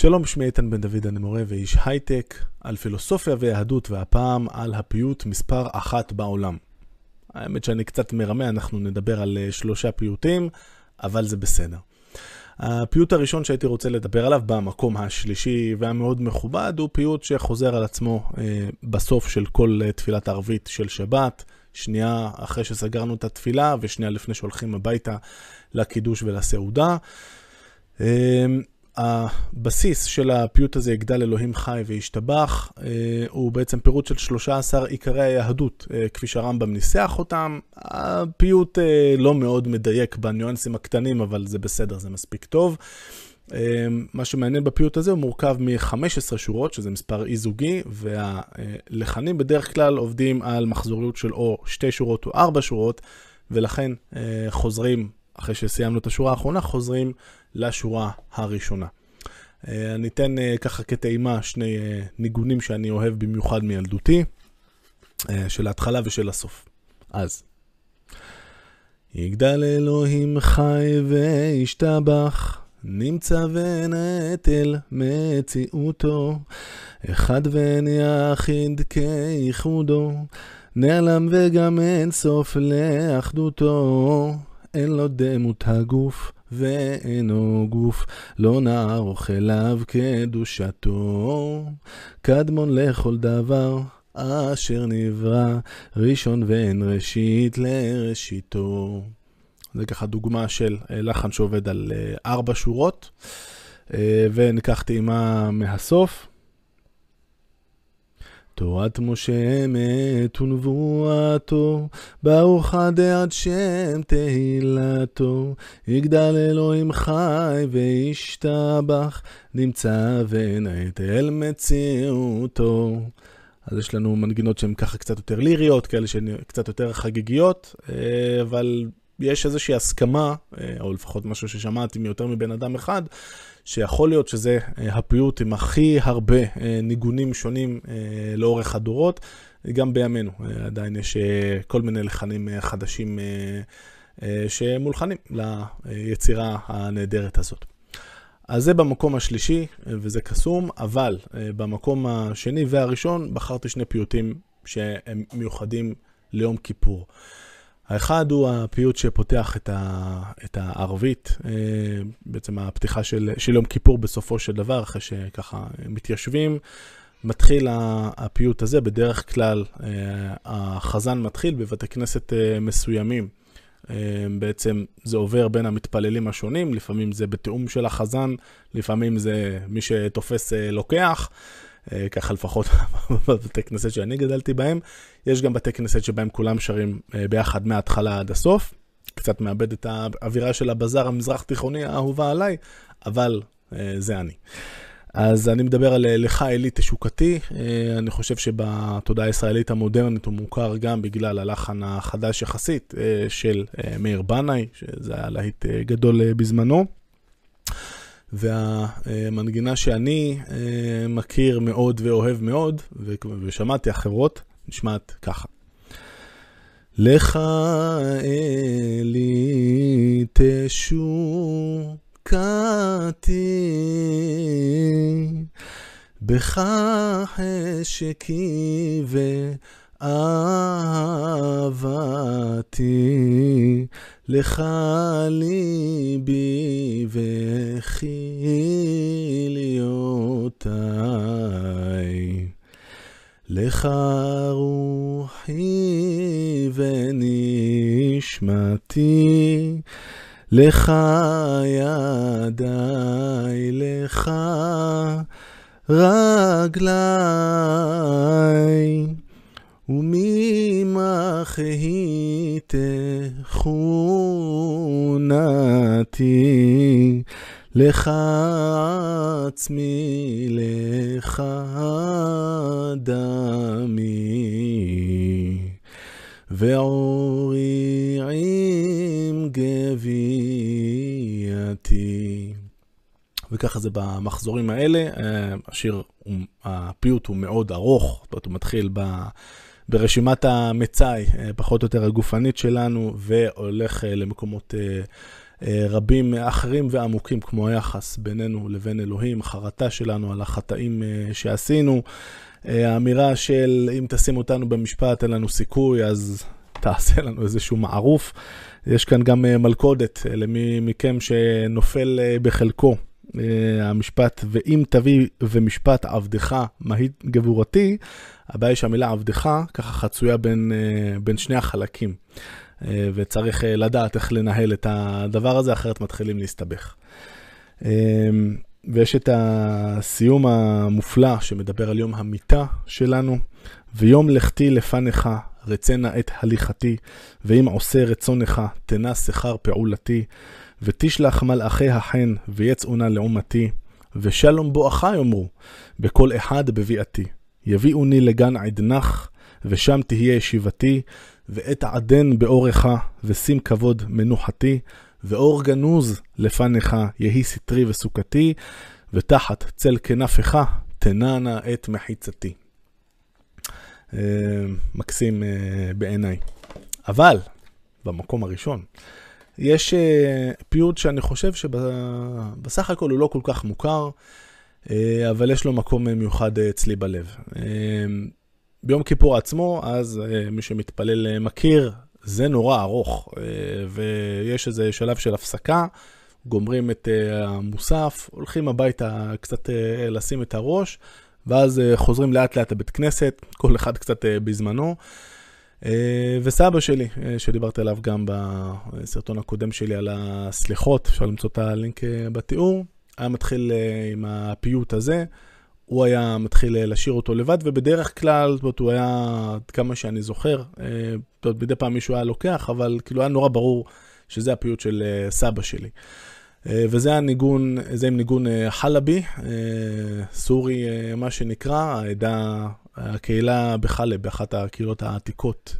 שלום, שמי איתן בן דוד, אני מורה ואיש הייטק על פילוסופיה ויהדות, והפעם על הפיוט מספר אחת בעולם. האמת שאני קצת מרמה, אנחנו נדבר על אה, שלושה פיוטים, אבל זה בסדר. הפיוט הראשון שהייתי רוצה לדבר עליו במקום השלישי והמאוד מכובד הוא פיוט שחוזר על עצמו אה, בסוף של כל אה, תפילת ערבית של שבת, שנייה אחרי שסגרנו את התפילה ושנייה לפני שהולכים הביתה לקידוש ולסעודה. אה, הבסיס של הפיוט הזה, יגדל אלוהים חי וישתבח, אה, הוא בעצם פירוט של 13 עיקרי היהדות, אה, כפי שהרמב"ם ניסח אותם. הפיוט אה, לא מאוד מדייק בניואנסים הקטנים, אבל זה בסדר, זה מספיק טוב. מה שמעניין בפיוט הזה הוא מורכב מ-15 שורות, שזה מספר אי-זוגי, והלחנים בדרך כלל עובדים על מחזוריות של או שתי שורות או ארבע שורות, ולכן חוזרים, אחרי שסיימנו את השורה האחרונה, חוזרים לשורה הראשונה. אה, אני אתן אה, ככה כטעימה שני אה, ניגונים שאני אוהב במיוחד מילדותי, של ההתחלה ושל הסוף. אז. יגדל אלוהים חי וישתבח, נמצא ונטל מציאותו, אחד ואין יחיד כייחודו, נעלם וגם אין סוף לאחדותו, אין לו דמות הגוף. ואינו גוף, לא נערוך אליו קדושתו. קדמון לכל דבר אשר נברא, ראשון ואין ראשית לראשיתו. זה ככה דוגמה של אה, לחן שעובד על אה, ארבע שורות, אה, וניקח טעימה מהסוף. תורת משה אמת ונבואתו, ברוך עד שם תהילתו, יגדל אלוהים חי וישתבח, נמצא ונעת אל מציאותו. אז יש לנו מנגינות שהן ככה קצת יותר ליריות, כאלה שהן קצת יותר חגיגיות, אה, אבל יש איזושהי הסכמה, אה, או לפחות משהו ששמעתי מיותר מבן אדם אחד, שיכול להיות שזה אה, הפיוט עם הכי הרבה אה, ניגונים שונים לאורך הדורות, גם בימינו. עדיין יש כל מיני לחנים חדשים שמולחנים ליצירה הנהדרת הזאת. אז זה במקום השלישי, וזה קסום, אבל במקום השני והראשון בחרתי שני פיוטים שהם מיוחדים ליום כיפור. האחד הוא הפיוט שפותח את, ה, את הערבית, אה, בעצם הפתיחה של, של יום כיפור בסופו של דבר, אחרי שככה מתיישבים. מתחיל הפיוט הזה, בדרך כלל אה, החזן מתחיל בבתי כנסת אה, מסוימים. בעצם זה עובר בין המתפללים השונים, לפעמים זה בתיאום של החזן, לפעמים זה מי שתופס לוקח. אה, ככה לפחות בבתי כנסת שאני גדלתי בהם. יש גם בתי כנסת שבהם כולם שרים אה, ביחד מההתחלה עד הסוף. קצת מאבד את האווירה של הבזאר המזרח תיכוני האהובה עליי, אבל אה, זה אני. אז אני מדבר על לך אלי תשוקתי, אני חושב שבתודעה הישראלית המודרנית הוא מוכר גם בגלל הלחן החדש יחסית של מאיר בנאי, שזה היה להיט גדול בזמנו. והמנגינה שאני אה, מכיר מאוד ואוהב מאוד, ושמעתי אחרות, נשמעת ככה. לך אלי תשוקתי, בך חשקי ואהבתי. לך ליבי וכיליותיי. לך רוחי ונשמתי, לך ידיי, לך רגליי. וממך היא תכונתי, לך עצמי, לך דמי, ועורי עם גבייתי. וככה זה במחזורים האלה. אה, השיר, הפיוט הוא מאוד ארוך, זאת אומרת, הוא מתחיל ב... ברשימת המצאי, אה, פחות או יותר הגופנית שלנו, והולך אה, למקומות רבים אחרים ועמוקים, כמו היחס בינינו לבין אלוהים, חרטה שלנו על החטאים שעשינו, האמירה של אם תשים אותנו במשפט אין לנו סיכוי, אז תעשה לנו איזשהו מערוף. יש כאן גם מלכודת למי מכם שנופל בחלקו המשפט, ואם תביא ומשפט עבדך מהית גבורתי, הבעיה שהמילה עבדך ככה חצויה בין, בין שני החלקים. וצריך לדעת איך לנהל את הדבר הזה, אחרת מתחילים להסתבך. ויש את הסיום המופלא שמדבר על יום המיטה שלנו, ויום לכתי לפניך רצנה את הליכתי, ואם עושה רצונך תנא שכר פעולתי, ותשלח מלאכי החן ויצאו נא לעומתי, ושלום בואך יאמרו, בכל אחד בביאתי. יביאוני לגן עדנך, ושם תהיה ישיבתי, ואת עדן באורך, ושים כבוד מנוחתי, ואור גנוז לפניך יהי סטרי וסוכתי, ותחת צל כנפך תנענה את מחיצתי. אה, מקסים אה, בעיניי. אבל, במקום הראשון, יש אה, פיוט שאני חושב שבסך הכל הוא לא כל כך מוכר, אבל יש לו מקום מיוחד אצלי בלב. ביום כיפור עצמו, אז מי שמתפלל מכיר, זה נורא ארוך, ויש איזה שלב של הפסקה, גומרים את המוסף, הולכים הביתה קצת לשים את הראש, ואז אה, חוזרים לאט לאט לבית כנסת, כל אחד קצת אה, בזמנו. אה, וסבא שלי, שדיברתי עליו גם בסרטון הקודם שלי על הסליחות, אפשר למצוא את הלינק בתיאור, היה מתחיל עם הפיוט הזה, הוא היה מתחיל לשיר אותו לבד, ובדרך כלל, זאת אומרת, הוא היה, עד כמה שאני זוכר, זאת אומרת, מדי פעם מישהו היה לוקח, אבל כאילו היה נורא ברור שזה הפיוט של סבא שלי. אה, וזה הניגון, זה עם ניגון אה, חלבי, אה, סורי מה שנקרא, העדה, הקהילה בחלב, באחת הקהילות העתיקות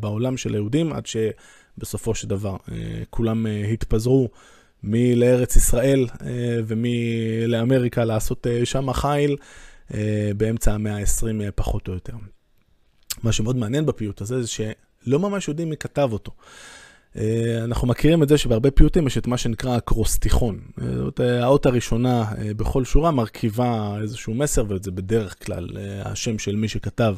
בעולם של היהודים, עד שבסופו של דבר כולם התפזרו מלארץ ישראל ומלאמריקה לעשות שם חיל באמצע המאה ה-20 פחות או יותר. מה שמאוד מעניין בפיוט הזה זה שלא ממש יודעים מי כתב אותו. אה, אנחנו מכירים את זה שבהרבה פיוטים יש את מה שנקרא אקרוסטיכון. זאת אה, האות הראשונה אה, בכל שורה מרכיבה איזשהו מסר, וזה בדרך כלל השם של מי שכתב,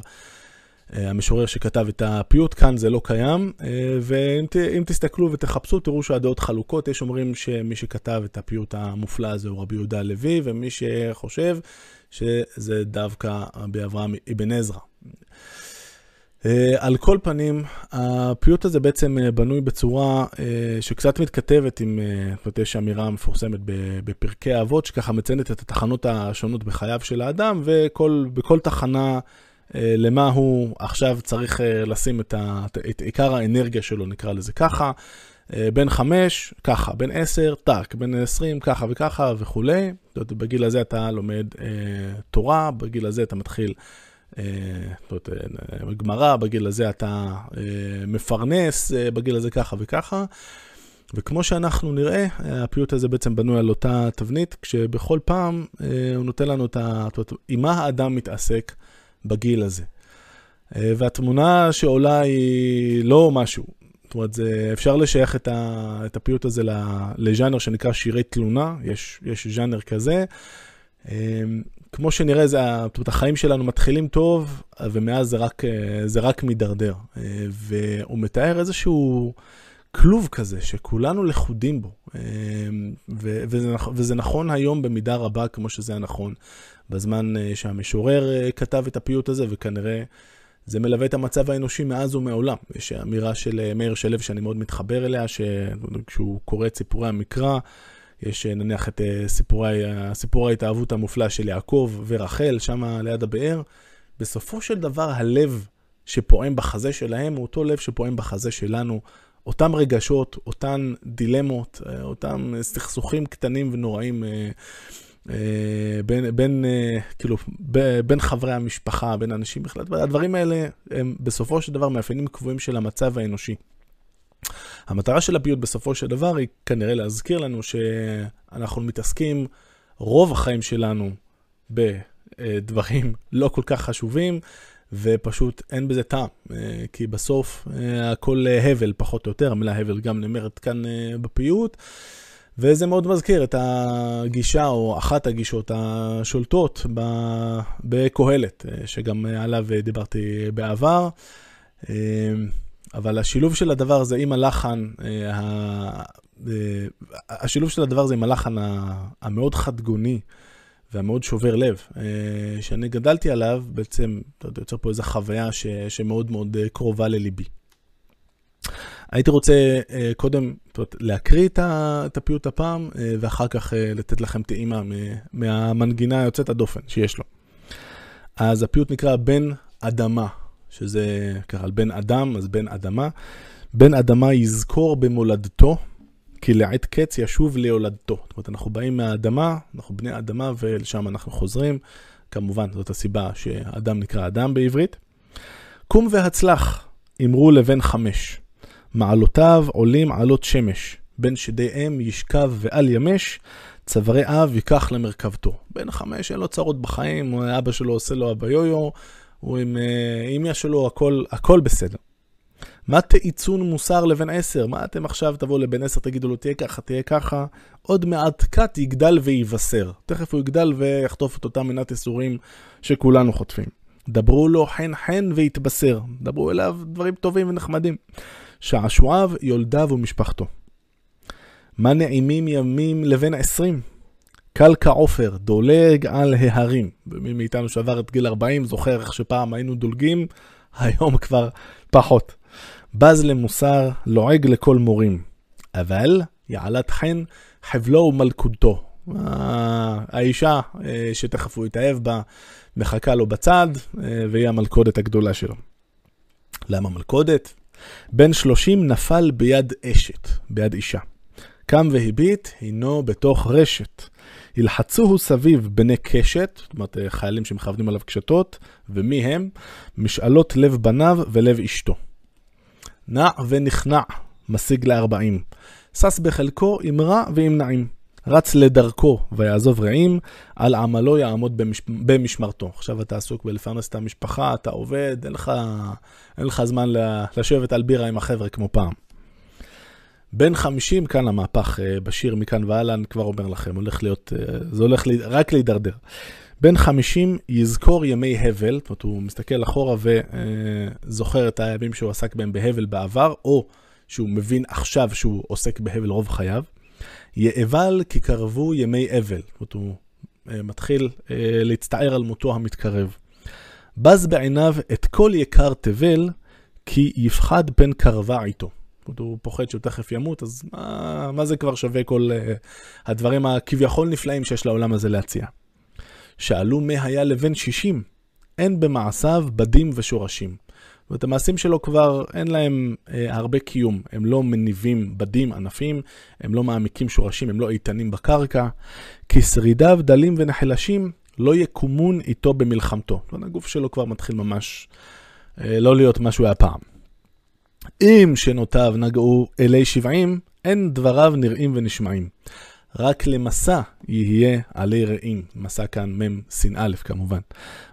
המשורר שכתב את הפיוט, כאן זה לא קיים, ואם תסתכלו ותחפשו, תראו שהדעות חלוקות. יש אומרים שמי שכתב את הפיוט המופלא הזה הוא רבי יהודה הלוי, ומי שחושב שזה דווקא רבי אברהם אבן עזרא. Uh, על כל פנים, הפיוט הזה בעצם uh, בנוי בצורה uh, שקצת מתכתבת עם, זאת אומרת, יש אמירה מפורסמת בפרקי האבות, שככה מציינת את התחנות השונות בחייו של האדם, ובכל תחנה למה הוא עכשיו צריך לשים את, ה, את עיקר האנרגיה שלו, נקרא לזה ככה. בין חמש, ככה, בין עשר, טאק, בין עשרים, ככה וככה וכולי. זאת אומרת, בגיל הזה אתה לומד תורה, בגיל הזה אתה מתחיל... אה, אה, גמרא, בגיל הזה אתה אה, מפרנס, בגיל הזה ככה וככה. וכמו שאנחנו נראה, הפיוט הזה בעצם בנוי על אותה תבנית, כשבכל פעם הוא נותן לנו את ה... עם מה האדם מתעסק בגיל הזה. והתמונה שעולה היא לא משהו. זאת אומרת, זה, אפשר לשייך את, ה, את הפיוט הזה לז'אנר שנקרא שירי תלונה, יש, יש ז'אנר כזה. כמו שנראה, זה, החיים שלנו מתחילים טוב, ומאז זה רק, זה רק מידרדר. והוא מתאר איזשהו כלוב כזה, שכולנו לכודים בו. וזה, וזה נכון היום במידה רבה, כמו שזה היה נכון בזמן שהמשורר כתב את הפיוט הזה, וכנראה זה מלווה את המצב האנושי מאז ומעולם. יש אמירה של מאיר שלו שאני מאוד מתחבר אליה, שכשהוא קורא את סיפורי המקרא, יש אה, נניח את אה, סיפורי, סיפור ההתאהבות המופלא של יעקב ורחל, שם ליד הבאר. בסופו של דבר הלב שפועם בחזה שלהם הוא אותו לב שפועם בחזה שלנו. אותם רגשות, אותן דילמות, אה, אותם סכסוכים קטנים ונוראים בין, בין, כאילו, בין חברי המשפחה, בין אנשים בכלל. הדברים האלה הם בסופו של דבר מאפיינים קבועים של המצב האנושי. המטרה של הפיוט בסופו של דבר היא כנראה להזכיר לנו שאנחנו מתעסקים רוב החיים שלנו בדברים לא כל כך חשובים, ופשוט אין בזה טעם, כי בסוף הכל הבל פחות או יותר, המילה הבל גם נאמרת כאן בפיוט. וזה מאוד מזכיר את הגישה, או אחת הגישות השולטות בקהלת, שגם עליו דיברתי בעבר. אבל השילוב של הדבר הזה עם הלחן, השילוב של הדבר הזה עם הלחן המאוד חדגוני והמאוד שובר לב, שאני גדלתי עליו, בעצם, אתה יודע, יוצר פה איזו חוויה ש, שמאוד מאוד קרובה לליבי. הייתי רוצה קודם אומרת, להקריא את הפיוט הפעם, ואחר כך לתת לכם טעימה מהמנגינה היוצאת הדופן שיש לו. אז הפיוט נקרא בן אדמה, שזה ככה על בן אדם, אז בן אדמה. בן אדמה יזכור במולדתו, כי לעת קץ ישוב להולדתו. זאת אומרת, אנחנו באים מהאדמה, אנחנו בני אדמה, ולשם אנחנו חוזרים. כמובן, זאת הסיבה שאדם נקרא אדם בעברית. קום והצלח, אמרו לבן חמש. מעלותיו עולים עלות שמש, בין שדי אם ישכב ועל ימש, צווארי אב ייקח למרכבתו. בן חמש אין לו צרות בחיים, אבא שלו עושה לו אבא יויו, הוא עם אמא שלו, הכל, הכל בסדר. מה תעיצון מוסר לבן עשר? מה אתם עכשיו תבואו לבן עשר, תגידו לו תהיה ככה, תהיה ככה? עוד מעט כת יגדל ויבשר. תכף הוא יגדל ויחטוף את אותה מנת ייסורים שכולנו חוטפים. דברו לו חן חן ויתבשר. דברו אליו דברים טובים ונחמדים. שעשועיו, יולדיו ומשפחתו. מה נעימים ימים לבן עשרים? קל כעופר, דולג על ההרים. ומי מאיתנו שעבר את גיל 40 זוכר איך שפעם היינו דולגים, היום כבר פחות. בז למוסר, לועג לכל מורים. אבל יעלת חן, חבלו ומלכודתו. האישה אה, שתכף הוא יתאהב בה, מחכה לו בצד, אה, והיא המלכודת הגדולה שלו. למה מלכודת? בן שלושים נפל ביד אשת, ביד אישה. קם והביט, הינו בתוך רשת. ילחצוהו סביב בני קשת, זאת אומרת חיילים שמכוונים עליו קשתות, ומי הם? משאלות לב בניו ולב אשתו. נע ונכנע, משיג לארבעים. שש בחלקו עם רע ועם נעים. רץ לדרכו ויעזוב רעים, על עמלו יעמוד במש... במשמרתו. עכשיו אתה עסוק בלפרנס את המשפחה, אתה עובד, אין לך, אין לך זמן לשבת על בירה עם החבר'ה כמו פעם. בן 50, כאן המהפך אה, בשיר מכאן והלאה, אני כבר אומר לכם, הולך להיות, אה, זה הולך לי, רק להידרדר. בן 50 יזכור ימי הבל, זאת אומרת, הוא מסתכל אחורה וזוכר אה, את הימים שהוא עסק בהם בהבל בעבר, או שהוא מבין עכשיו שהוא עוסק בהבל רוב חייו. יאבל כי קרבו ימי אבל. זאת אומרת, הוא מתחיל להצטער על מותו המתקרב. בז בעיניו את כל יקר תבל, כי יפחד פן קרבה איתו. הוא פוחד שהוא תכף ימות, אז מה, מה זה כבר שווה כל uh, הדברים הכביכול נפלאים שיש לעולם הזה להציע? שאלו מה היה לבן שישים, אין במעשיו בדים ושורשים. זאת אומרת, המעשים שלו כבר אין להם אה, הרבה קיום, הם לא מניבים בדים, ענפים, הם לא מעמיקים שורשים, הם לא איתנים בקרקע, כי שרידיו דלים ונחלשים לא יקומון איתו במלחמתו. זאת אומרת, הגוף שלו כבר מתחיל ממש אה, לא להיות מה שהוא היה פעם. אם שנותיו נגעו אלי שבעים, אין דבריו נראים ונשמעים. רק למסע יהיה עלי רעים. מסע כאן מ' ס"א כמובן.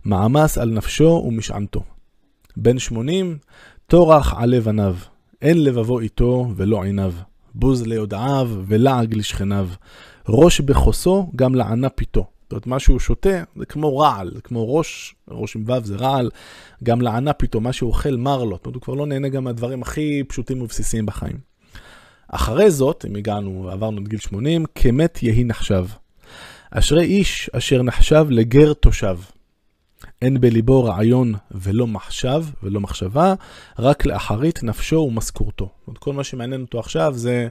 מעמס על נפשו ומשענתו. בן שמונים, טורח על לבניו. אין לבבו איתו ולא עיניו. בוז ליודעיו ולעג לשכניו. ראש בחוסו גם לענה פיתו. אומרת, מה שהוא שותה זה כמו רעל, זה כמו ראש, ראש עם ו' זה רעל, גם לענה פתאום, מה שהוא אוכל מר לו, זאת אומרת, הוא כבר לא נהנה גם מהדברים הכי פשוטים ובסיסיים בחיים. אחרי זאת, אם הגענו, עברנו את גיל 80, כמת יהי נחשב. אשרי איש אשר נחשב לגר תושב. אין בליבו רעיון ולא מחשב ולא מחשבה, רק לאחרית נפשו ומשכורתו. כל מה שמעניין אותו עכשיו זה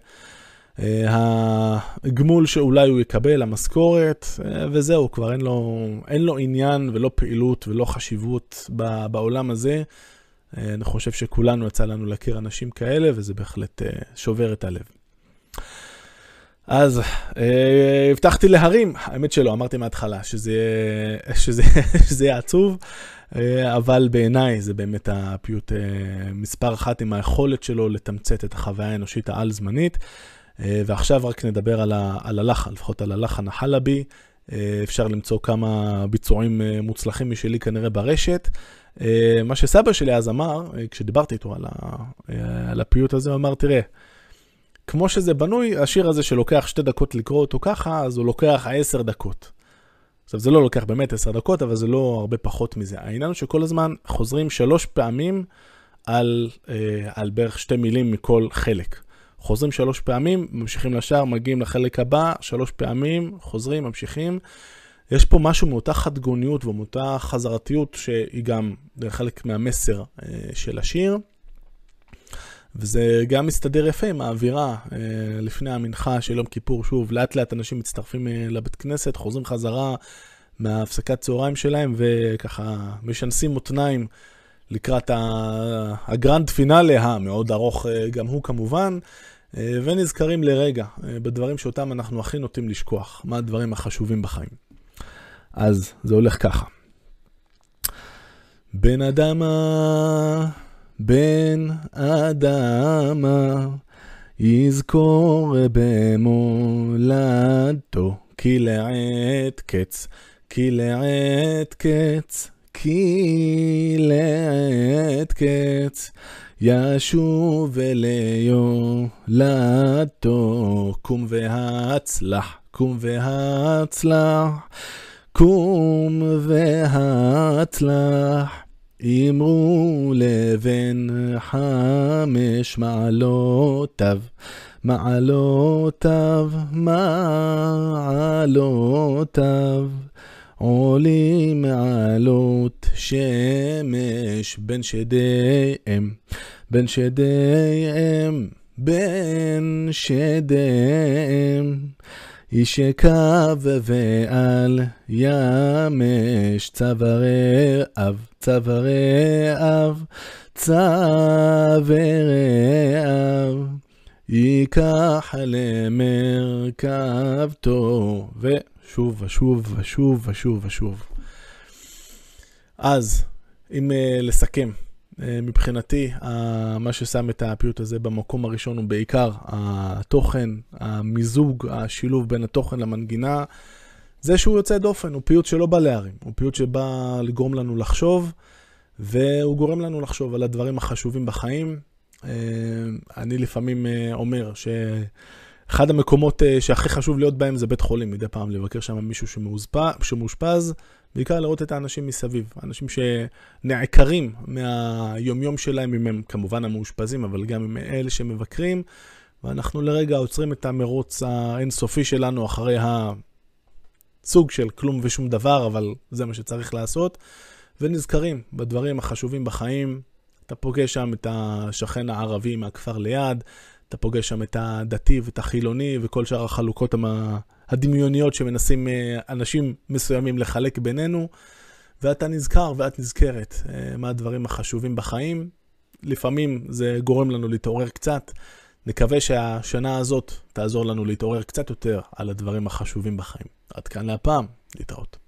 הגמול שאולי הוא יקבל, המשכורת, אה, וזהו, כבר אין לו, אין לו עניין ולא פעילות ולא חשיבות בעולם הזה. אה, אני חושב שכולנו יצא לנו להכיר אנשים כאלה, וזה בהחלט שובר את הלב. אז אה, הבטחתי להרים, האמת שלא, אמרתי מההתחלה שזה, שזה, שזה יהיה עצוב, אה, אבל בעיניי זה באמת הפיוט אה, מספר אחת עם היכולת שלו לתמצת את החוויה האנושית העל-זמנית. אה, ועכשיו רק נדבר על, ה, על הלחן, לפחות על הלחן החלבי. אפשר למצוא כמה ביצועים מוצלחים משלי כנראה ברשת. מה שסבא שלי אז אמר, כשדיברתי איתו על, ה, על הפיוט הזה, הוא אמר, תראה, כמו שזה בנוי, השיר הזה שלוקח שתי דקות לקרוא אותו ככה, אז הוא לוקח עשר דקות. עכשיו, זה לא לוקח באמת עשר דקות, אבל זה לא הרבה פחות מזה. העניין הוא שכל הזמן חוזרים שלוש פעמים על, אה, על בערך שתי מילים מכל חלק. חוזרים שלוש פעמים, ממשיכים לשער, מגיעים לחלק הבא, שלוש פעמים, חוזרים, ממשיכים. יש פה משהו מאותה חדגוניות ומאותה חזרתיות שהיא גם חלק מהמסר אה, של השיר. וזה גם מסתדר יפה עם האווירה אה, לפני המנחה של יום כיפור. שוב, לאט לאט אנשים מצטרפים אה, לבית כנסת, חוזרים חזרה מהפסקת צהריים שלהם, וככה משנסים מותניים לקראת הגרנד פינאלה המאוד ארוך גם הוא כמובן, ונזכרים לרגע בדברים שאותם אנחנו הכי נוטים לשכוח, מה הדברים החשובים בחיים. אז זה הולך ככה. בן אדמה בן אדמה, יזכור במולדתו, כי לעת קץ, כי לעת קץ, כי לעת קץ, ישוב אליולדתו, קום והצלח, קום והצלח, קום והצלח. אמרו לבן חמש מעלותיו, מעלותיו, מעלותיו, עולים מעלות שמש בין שדיהם, בין שדיהם, בין שדיהם. ישכב ועל ימש צווארי אב, צווארי אב, צווארי אב, ייקח למרכבתו, ושוב ושוב ושוב ושוב ושוב. אז, אם uh, לסכם, אה, מבחינתי, מה ששם את הפיוט הזה במקום הראשון הוא בעיקר התוכן, המיזוג, השילוב בין התוכן למנגינה. זה שהוא יוצא דופן, הוא פיוט שלא בא להרים, הוא פיוט שבא לגרום לנו לחשוב, והוא גורם לנו לחשוב על הדברים החשובים בחיים. אה, אני לפעמים אה, אומר שאחד המקומות שהכי חשוב להיות בהם זה בית חולים, מדי פעם לבקר שם מישהו שמאושפז, בעיקר לראות את האנשים מסביב, אנשים שנעקרים מהיומיום שלהם, אם הם כמובן המאושפזים, אבל גם עם אלה שמבקרים, ואנחנו לרגע עוצרים את המרוץ האינסופי שלנו אחרי הסוג של כלום ושום דבר, אבל זה מה שצריך לעשות, ונזכרים בדברים החשובים בחיים. אתה פוגש שם את השכן הערבי מהכפר ליד, אתה פוגש שם את הדתי ואת החילוני וכל שאר החלוקות הדמיוניות שמנסים אה, אנשים מסוימים לחלק בינינו, ואתה נזכר ואת נזכרת אה, מה הדברים החשובים בחיים. לפעמים זה גורם לנו להתעורר קצת. נקווה שהשנה הזאת תעזור לנו להתעורר קצת יותר על הדברים החשובים בחיים. עד כאן להפעם, להתראות.